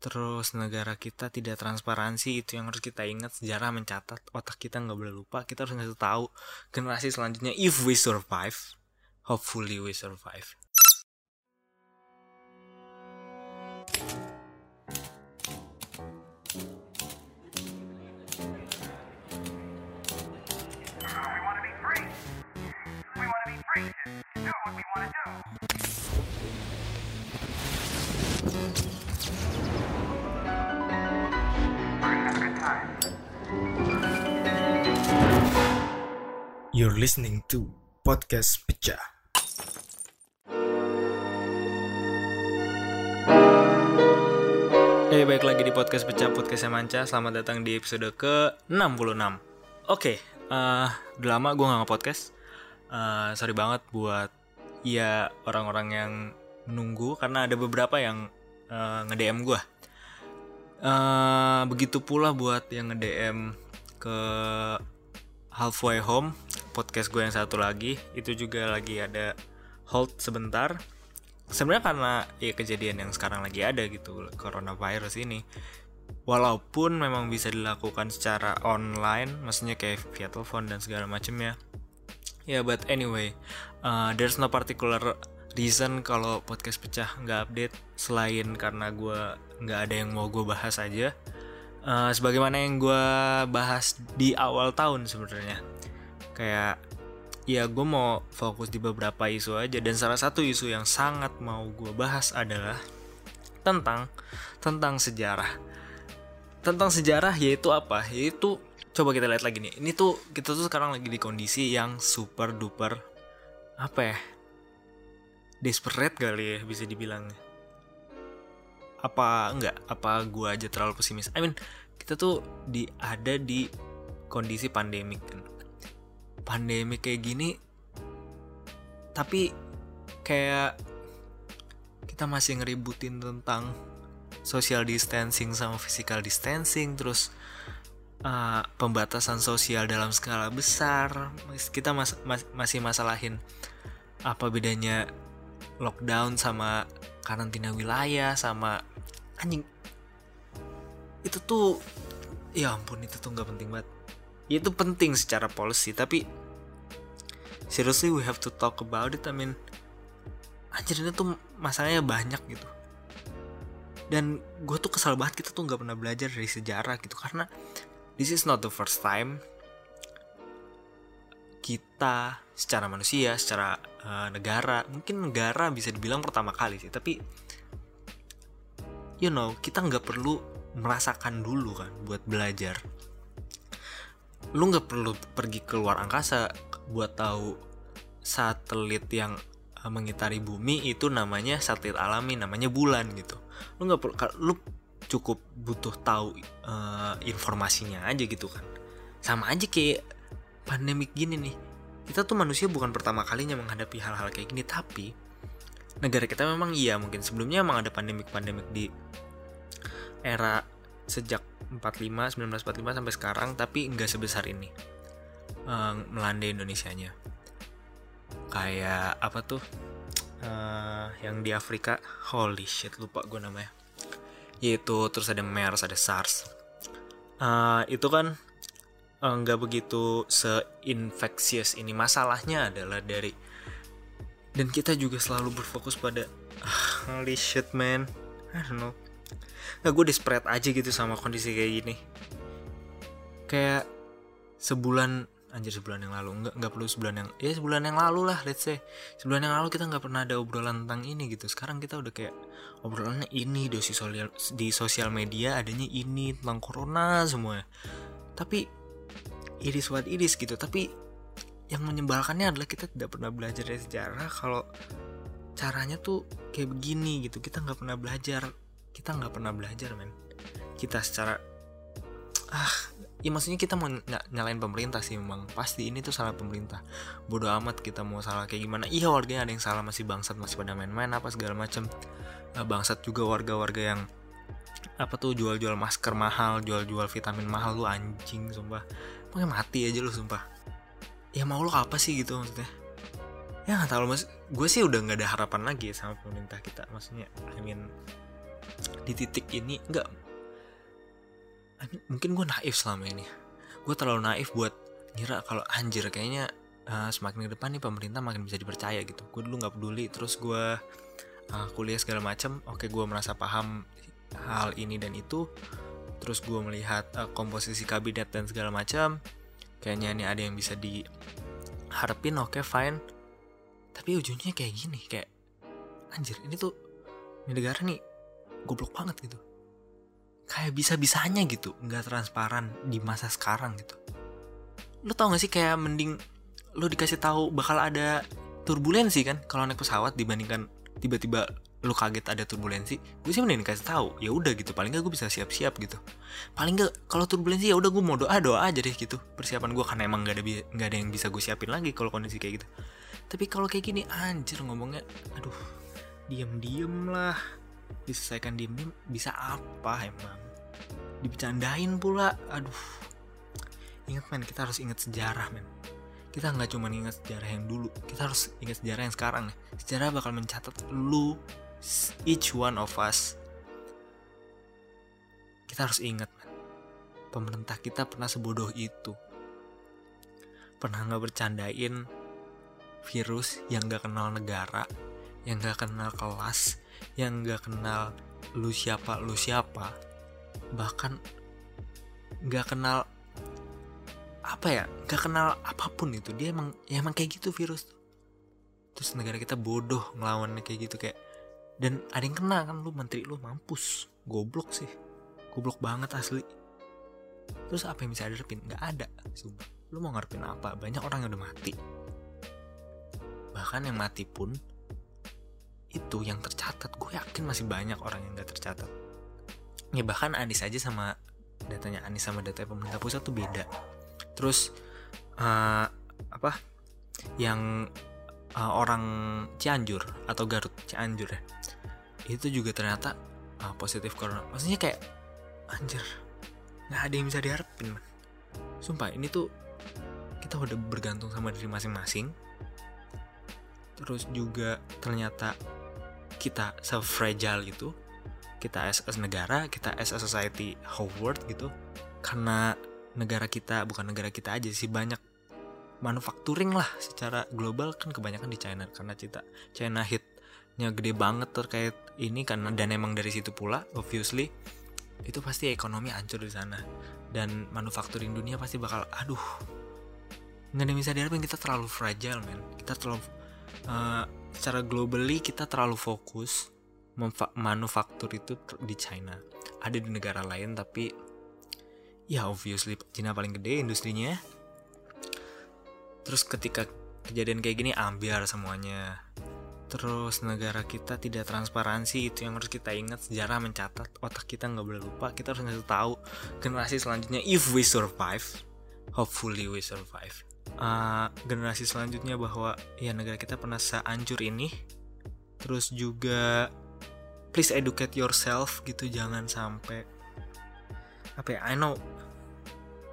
terus negara kita tidak transparansi itu yang harus kita ingat. Sejarah mencatat otak kita nggak boleh lupa. Kita harus ngasih tahu generasi selanjutnya if we survive hopefully we survive You're listening to Podcast Pecah. Eh, baik lagi di Podcast Pecah, Podcastnya Manca. Selamat datang di episode ke-66. Oke, eh, udah lama gue gak nge-podcast. Eh, sorry banget buat ya orang-orang yang menunggu, karena ada beberapa yang eh, nge-DM gue. Eh, begitu pula buat yang nge-DM ke Halfway Home podcast gue yang satu lagi itu juga lagi ada hold sebentar. Sebenarnya karena ya kejadian yang sekarang lagi ada gitu coronavirus ini. Walaupun memang bisa dilakukan secara online maksudnya kayak via telepon dan segala macamnya ya. Yeah, but anyway uh, there's no particular reason kalau podcast pecah nggak update selain karena gue nggak ada yang mau gue bahas aja. Uh, sebagaimana yang gue bahas di awal tahun sebenarnya kayak ya gue mau fokus di beberapa isu aja. Dan salah satu isu yang sangat mau gue bahas adalah tentang tentang sejarah. Tentang sejarah yaitu apa? Yaitu coba kita lihat lagi nih. Ini tuh kita tuh sekarang lagi di kondisi yang super duper apa ya desperate kali ya bisa dibilang apa enggak? Apa gue aja terlalu pesimis? I mean kita tuh di ada di kondisi pandemik kan pandemi kayak gini tapi kayak kita masih ngeributin tentang social distancing sama physical distancing terus uh, pembatasan sosial dalam skala besar. Kita mas mas masih masalahin apa bedanya lockdown sama karantina wilayah sama anjing. Itu tuh ya ampun itu tuh nggak penting banget itu penting secara policy tapi seriously we have to talk about it I mean anjir ini tuh masalahnya banyak gitu dan gue tuh kesal banget kita tuh nggak pernah belajar dari sejarah gitu karena this is not the first time kita secara manusia, secara uh, negara, mungkin negara bisa dibilang pertama kali sih, tapi you know kita nggak perlu merasakan dulu kan buat belajar. Lu nggak perlu pergi ke luar angkasa buat tahu satelit yang uh, mengitari bumi itu namanya satelit alami, namanya bulan gitu. Lu nggak perlu, lu cukup butuh tahu uh, informasinya aja gitu kan. Sama aja kayak pandemik gini nih kita tuh manusia bukan pertama kalinya menghadapi hal-hal kayak gini tapi negara kita memang iya mungkin sebelumnya emang ada pandemik-pandemik di era sejak 45 1945 sampai sekarang tapi nggak sebesar ini um, melanda Indonesia-nya. Kayak apa tuh? Uh, yang di Afrika holy shit lupa gue namanya. Yaitu terus ada MERS ada SARS. Uh, itu kan nggak uh, begitu seinfeksius ini. Masalahnya adalah dari dan kita juga selalu berfokus pada ah, holy shit man. I don't know nggak gue desperate aja gitu sama kondisi kayak gini. Kayak sebulan anjir sebulan yang lalu. Nggak nggak perlu sebulan yang ya sebulan yang lalu lah let's say. Sebulan yang lalu kita nggak pernah ada obrolan tentang ini gitu. Sekarang kita udah kayak obrolannya ini di sosial di sosial media adanya ini tentang corona semua. Tapi iris what iris gitu. Tapi yang menyebalkannya adalah kita tidak pernah belajar dari sejarah kalau caranya tuh kayak begini gitu. Kita nggak pernah belajar kita nggak pernah belajar men. Kita secara ah ya maksudnya kita mau ny nyalain pemerintah sih memang. Pasti ini tuh salah pemerintah. Bodoh amat kita mau salah kayak gimana. Iya warganya ada yang salah masih bangsat masih pada main-main apa segala macem. Bangsat juga warga-warga yang apa tuh jual-jual masker mahal jual-jual vitamin mahal lu anjing sumpah. Pokoknya mati aja lu sumpah. Ya mau lo apa sih gitu maksudnya? Ya nggak tahu mas gue sih udah nggak ada harapan lagi sama pemerintah kita. Maksudnya I mean di titik ini nggak mungkin gue naif selama ini. Gue terlalu naif buat ngira kalau anjir kayaknya uh, semakin ke depan nih pemerintah makin bisa dipercaya gitu. Gue dulu nggak peduli terus gue uh, kuliah segala macam oke gue merasa paham hal ini dan itu. Terus gue melihat uh, komposisi kabinet dan segala macam kayaknya ini ada yang bisa diharapin oke okay, fine. Tapi ujungnya kayak gini kayak anjir ini tuh ini negara nih goblok banget gitu. Kayak bisa-bisanya gitu nggak transparan di masa sekarang gitu. Lo tau gak sih kayak mending lo dikasih tahu bakal ada turbulensi kan kalau naik pesawat dibandingkan tiba-tiba lo kaget ada turbulensi gue sih mending dikasih tahu ya udah gitu paling gak gue bisa siap-siap gitu. Paling gak kalau turbulensi ya udah gue mau doa doa aja deh gitu persiapan gue karena emang gak ada nggak ada yang bisa gue siapin lagi kalau kondisi kayak gitu. Tapi kalau kayak gini anjir ngomongnya aduh diem-diem lah diselesaikan diem diem bisa apa emang? Dibicarain pula. Aduh. Ingat men kita harus ingat sejarah men. Kita nggak cuma ingat sejarah yang dulu kita harus ingat sejarah yang sekarang nih sejarah bakal mencatat lu each one of us. Kita harus ingat man. pemerintah kita pernah sebodoh itu. Pernah nggak bercandain virus yang nggak kenal negara yang nggak kenal kelas yang nggak kenal lu siapa lu siapa bahkan nggak kenal apa ya nggak kenal apa pun itu dia emang ya emang kayak gitu virus. Terus negara kita bodoh ngelawan kayak gitu kayak dan ada yang kena kan lu menteri lu mampus goblok sih goblok banget asli. Terus apa yang bisa diharapin nggak ada sumpah. Lu mau ngarepin apa? Banyak orang yang udah mati. Bahkan yang mati pun itu yang tercatat. Gue yakin masih banyak orang yang gak tercatat. Ya bahkan Anies aja sama datanya Anies sama data pemerintah pusat tuh beda. Terus uh, apa? Yang uh, orang Cianjur atau Garut Cianjur ya. Itu juga ternyata uh, positif corona. Maksudnya kayak anjir nggak ada yang bisa diharapin man. sumpah ini tuh kita udah bergantung sama diri masing-masing. Terus juga ternyata kita se-fragile itu kita as, as negara kita as a society whole world gitu karena negara kita bukan negara kita aja sih banyak manufacturing lah secara global kan kebanyakan di China karena kita China hitnya gede banget terkait ini karena dan emang dari situ pula obviously itu pasti ekonomi hancur di sana dan manufacturing dunia pasti bakal aduh nggak ada bisa diharapin kita terlalu fragile men. Kita terlalu uh, secara globally kita terlalu fokus manufaktur itu di China. Ada di negara lain tapi ya obviously China paling gede industrinya. Terus ketika kejadian kayak gini ambiar semuanya. Terus negara kita tidak transparansi itu yang harus kita ingat. Sejarah mencatat otak kita nggak boleh lupa. Kita harus ngasih tahu generasi selanjutnya if we survive hopefully we survive uh, generasi selanjutnya bahwa ya negara kita pernah sehancur ini. Terus juga please educate yourself gitu jangan sampai apa ya I know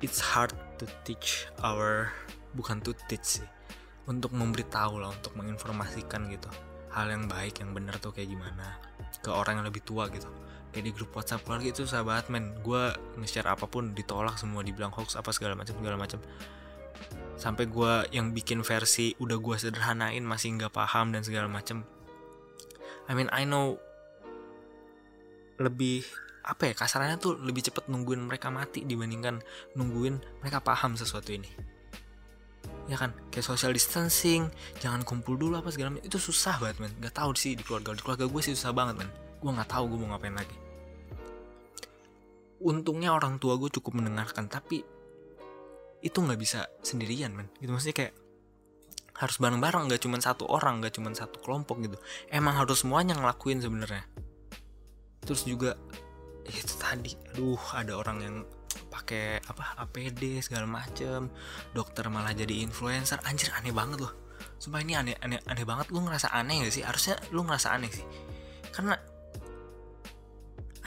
it's hard to teach our bukan to teach sih untuk memberitahu lah untuk menginformasikan gitu hal yang baik yang benar tuh kayak gimana ke orang yang lebih tua gitu. Kayak di grup WhatsApp keluarga itu sahabat men gue nge-share apa pun ditolak semua dibilang hoax apa segala macam segala macam sampai gue yang bikin versi udah gue sederhanain masih nggak paham dan segala macam I mean I know lebih apa ya kasarannya tuh lebih cepat nungguin mereka mati dibandingkan nungguin mereka paham sesuatu ini. Ya kan? Kayak social distancing jangan kumpul dulu apa segala macam itu susah banget men. Nggak tahu sih di keluarga. Di keluarga gue sih susah banget men. Gue nggak tahu gue mau ngapain lagi. Untungnya orang tua gue cukup mendengarkan tapi itu nggak bisa sendirian men. Gitu maksudnya kayak harus bareng-bareng nggak cuma satu orang nggak cuma satu kelompok gitu. Emang harus semuanya ngelakuin sebenarnya. Terus juga ya itu tadi aduh ada orang yang pakai apa APD segala macem dokter malah jadi influencer. Anjir aneh banget loh. Sumpah ini aneh aneh aneh banget. Lu ngerasa aneh gak sih? Harusnya lu ngerasa aneh sih. Karena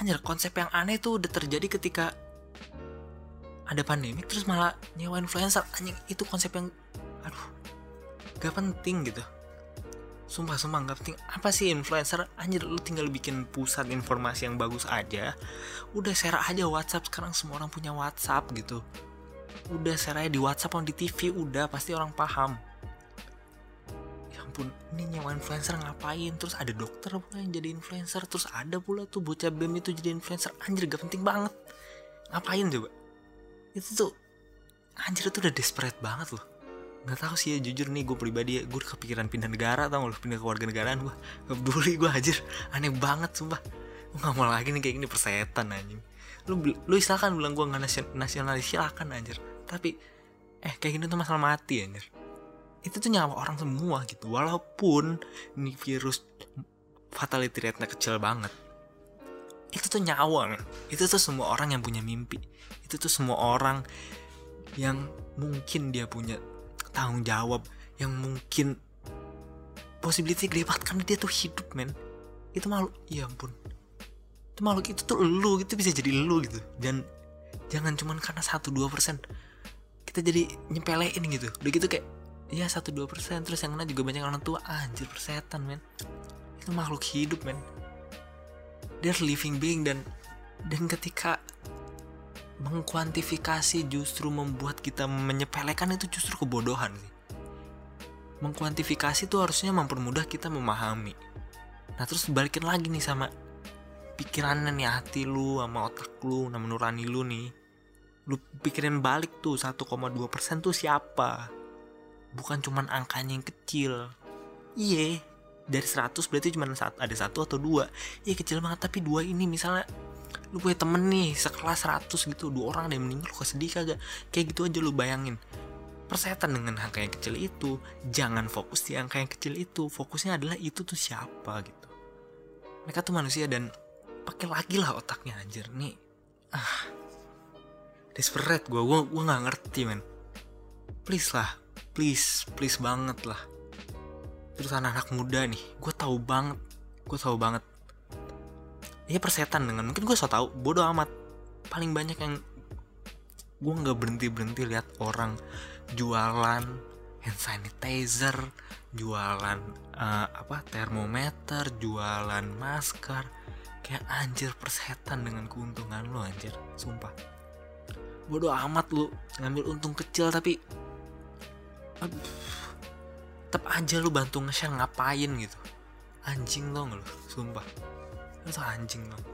anjir konsep yang aneh tuh udah terjadi ketika ada pandemi terus malah nyewa influencer. Anjing itu konsep yang aduh gak penting gitu. Sumpah sumpah nggak penting. Apa sih influencer? Anjir lu tinggal bikin pusat informasi yang bagus aja. Udah share aja WhatsApp. Sekarang semua orang punya WhatsApp gitu. Udah share aja di WhatsApp atau di TV udah pasti orang paham. Ya ampun ini nyawa influencer ngapain? Terus ada dokter pula yang jadi influencer. Terus ada pula tuh bocah bem itu jadi influencer. Anjir gak penting banget. Ngapain coba itu tuh anjir itu udah desperate banget loh. Nggak tahu sih ya jujur nih gue pribadi ya gue kepikiran pindah negara tau gak pindah ke warga negaraan gue gak peduli gue anjir. Aneh banget sumpah. Gue gak mau lagi nih kayak gini persetan anjing. Lu lu silakan bilang gue nggak nasion, nasionalis silakan anjir. Tapi eh kayak gini tuh masalah mati anjir. Itu tuh nyawa orang semua gitu walaupun ini virus fatality rate-nya kecil banget itu tuh nyawa. Man. itu tuh semua orang yang punya mimpi. Itu tuh semua orang yang mungkin dia punya tanggung jawab yang mungkin possibility gede banget karena dia tuh hidup men. Itu malu ya ampun. Itu makhluk itu tuh lu gitu bisa jadi lu gitu. Dan jangan cuman karena satu dua persen. Kita jadi nyepelein gitu. Udah gitu kayak ya satu dua persen. Terus yang kena juga banyak orang tua. Anjir persetan men. Itu makhluk hidup men dia living being dan dan ketika mengkuantifikasi justru membuat kita menyepelekan itu justru kebodohan sih. Mengkuantifikasi itu harusnya mempermudah kita memahami. Nah terus balikin lagi nih sama pikirannya nih hati lu sama otak lu, nama nurani lu nih. Lu pikirin balik tuh 1,2% tuh siapa? Bukan cuman angkanya yang kecil. Iya, dari 100 berarti cuma ada satu atau dua. Iya kecil banget tapi dua ini misalnya lu punya temen nih sekelas 100 gitu dua orang ada yang meninggal lu sedih kagak? Kayak gitu aja lu bayangin. Persetan dengan angka yang kecil itu. Jangan fokus di angka yang kecil itu. Fokusnya adalah itu tuh siapa gitu. Mereka tuh manusia dan pakai lagi lah otaknya anjir. Nih ah. Desperate gue gue gue nggak ngerti men. Please lah. Please please banget lah terus anak-anak muda nih gue tahu banget gue tahu banget. Ya persetan dengan mungkin gue so tau bodoh amat. Paling banyak yang gue nggak berhenti berhenti lihat orang jualan hand sanitizer jualan uh, apa termometer jualan masker. Kayak anjir persetan dengan keuntungan lo anjir. Sumpah. Bodoh amat lu ngambil untung kecil tapi aduh, tetap aja lu bantu nge-share ngapain gitu. Anjing lo lu? Sumpah. Itu anjing bang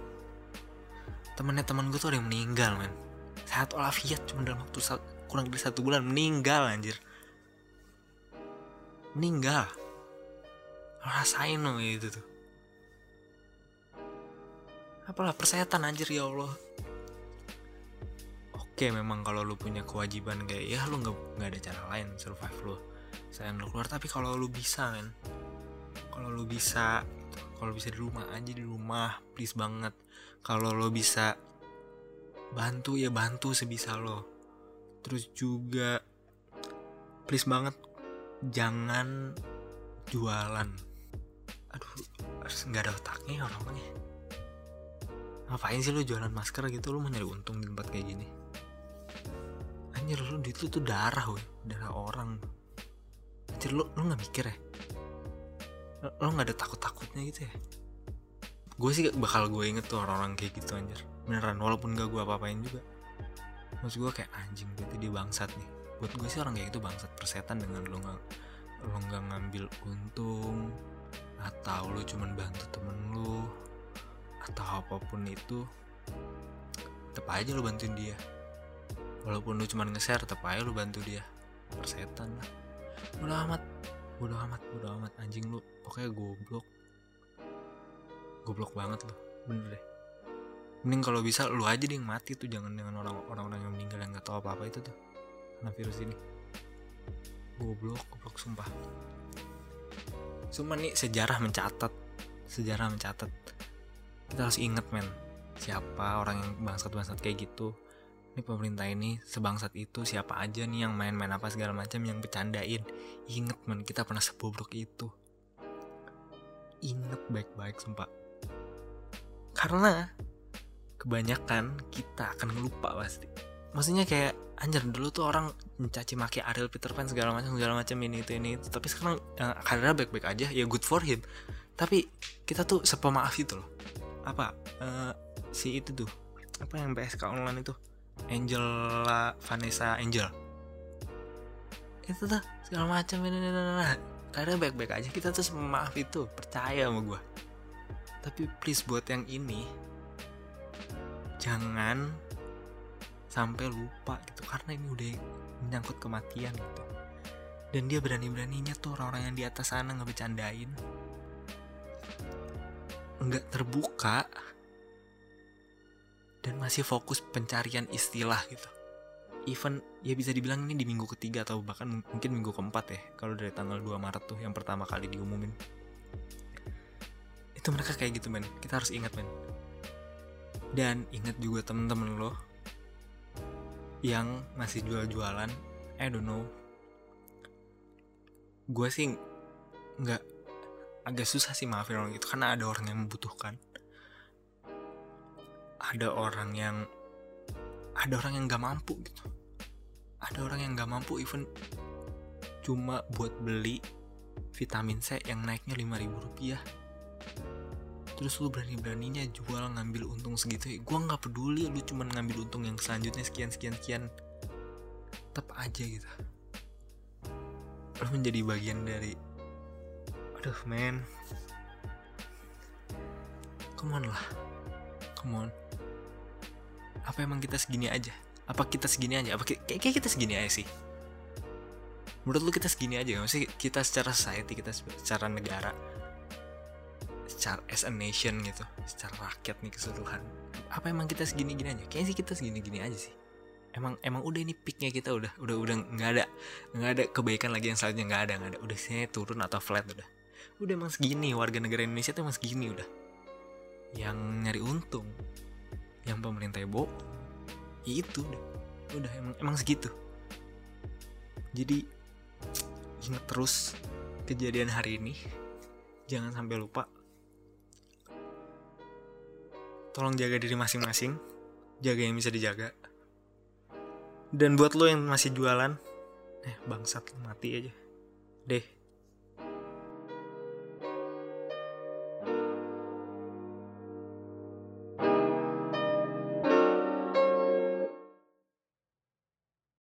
temennya teman gue tuh ada yang meninggal men. Sehat walafiat cuma dalam waktu kurang dari satu bulan meninggal anjir. Meninggal. Rasain loh itu tuh. Apalah persetan anjir ya Allah. Oke memang kalau lu punya kewajiban kayak ya lu nggak nggak ada cara lain survive lu sayang lu keluar. Tapi kalau lu bisa men. Kalau lu bisa kalau bisa di rumah aja di rumah please banget. Kalau lo bisa bantu ya bantu sebisa lo. Terus juga please banget jangan jualan. Aduh nggak ada otaknya orangnya ngapain sih lo jualan masker gitu? Lo mau nyari untung di tempat kayak gini. Anjir lo duit lo tuh darah woy darah orang anjir lo lo nggak mikir ya? Lo nggak ada takut takutnya gitu ya? Gue sih bakal gue inget tuh orang-orang kayak gitu anjir. Beneran walaupun gak gue apa-apain juga. Maksud gue kayak anjing berarti dia bangsat nih. Buat gue sih orang kayak gitu bangsat persetan dengan lo nggak lo nggak ngambil untung atau lo cuman bantu temen lo atau apa pun itu tetap aja lo bantuin dia. Walaupun lo cuman nge-share tetap aja lo bantu dia. Persetan lah udah amat. Bodo amat bodo amat. Anjing lu pokoknya goblok. Goblok banget lu bener deh. Mending kalau bisa lu aja deh yang mati tuh jangan dengan orang orang yang meninggal yang nggak tahu apa apa itu tuh. Karena virus ini. Goblok goblok sumpah. Cuma nih sejarah mencatat. Sejarah mencatat. Kita harus inget men siapa orang yang bangsat bangsat kayak gitu ini pemerintah ini sebangsat itu siapa aja nih yang main-main apa segala macam yang bercandain. Inget man kita pernah sebobrok itu. Inget baik-baik sumpah. Karena kebanyakan kita akan lupa pasti. Maksudnya kayak anjir dulu tuh orang mencaci maki Ariel Peter Pan segala macam segala macam ini itu ini itu. Tapi sekarang uh, karirnya baik-baik aja ya good for him. Tapi kita tuh sepemaaf itu loh. Apa uh, si itu tuh apa yang PSK online itu Angela Vanessa Angel. Itu tuh segala macam ini, ini, ini, karena baik-baik aja kita tuh sepemaaf itu percaya sama gue tapi please buat yang ini jangan sampai lupa gitu karena ini udah menyangkut kematian gitu. Dan dia berani-beraninya tuh orang-orang yang di atas sana ngebecandain. Nggak terbuka dan masih fokus pencarian istilah gitu. Even ya bisa dibilang ini di minggu ketiga atau bahkan mungkin minggu keempat ya kalau dari tanggal 2 Maret tuh yang pertama kali diumumin. Itu mereka kayak gitu men. Kita harus ingat men. Dan ingat juga temen-temen lo yang masih jual-jualan I don't know. Gue sih nggak agak susah sih maafin orang gitu karena ada orang yang membutuhkan ada orang yang ada orang yang nggak mampu gitu. Ada orang yang nggak mampu even cuma buat beli vitamin C yang naiknya 5000 rupiah. Terus lu berani-beraninya jual ngambil untung segitu ya gue nggak peduli lu cuma ngambil untung yang selanjutnya sekian sekian sekian. Tetap aja gitu. Lu menjadi bagian dari aduh men. Come on lah. Come on apa emang kita segini aja? Apa kita segini aja? Apa kayak, kayak kita segini aja sih? Menurut lu kita segini aja gak sih kita secara society kita secara negara secara as a nation gitu secara rakyat nih keseluruhan. Apa emang kita segini gini aja? Kayaknya sih kita segini gini aja sih. Emang emang udah ini peaknya kita udah udah udah nggak ada nggak ada kebaikan lagi yang selanjutnya nggak ada nggak ada. Udah sih turun atau flat udah. Udah emang segini warga negara Indonesia tuh emang segini udah. Yang nyari untung yang pemerintah bohong itu udah udah emang emang segitu. Jadi ingat terus kejadian hari ini. Jangan sampai lupa. Tolong jaga diri masing-masing. Jaga yang bisa dijaga. Dan buat lo yang masih jualan eh bangsat mati aja. Deh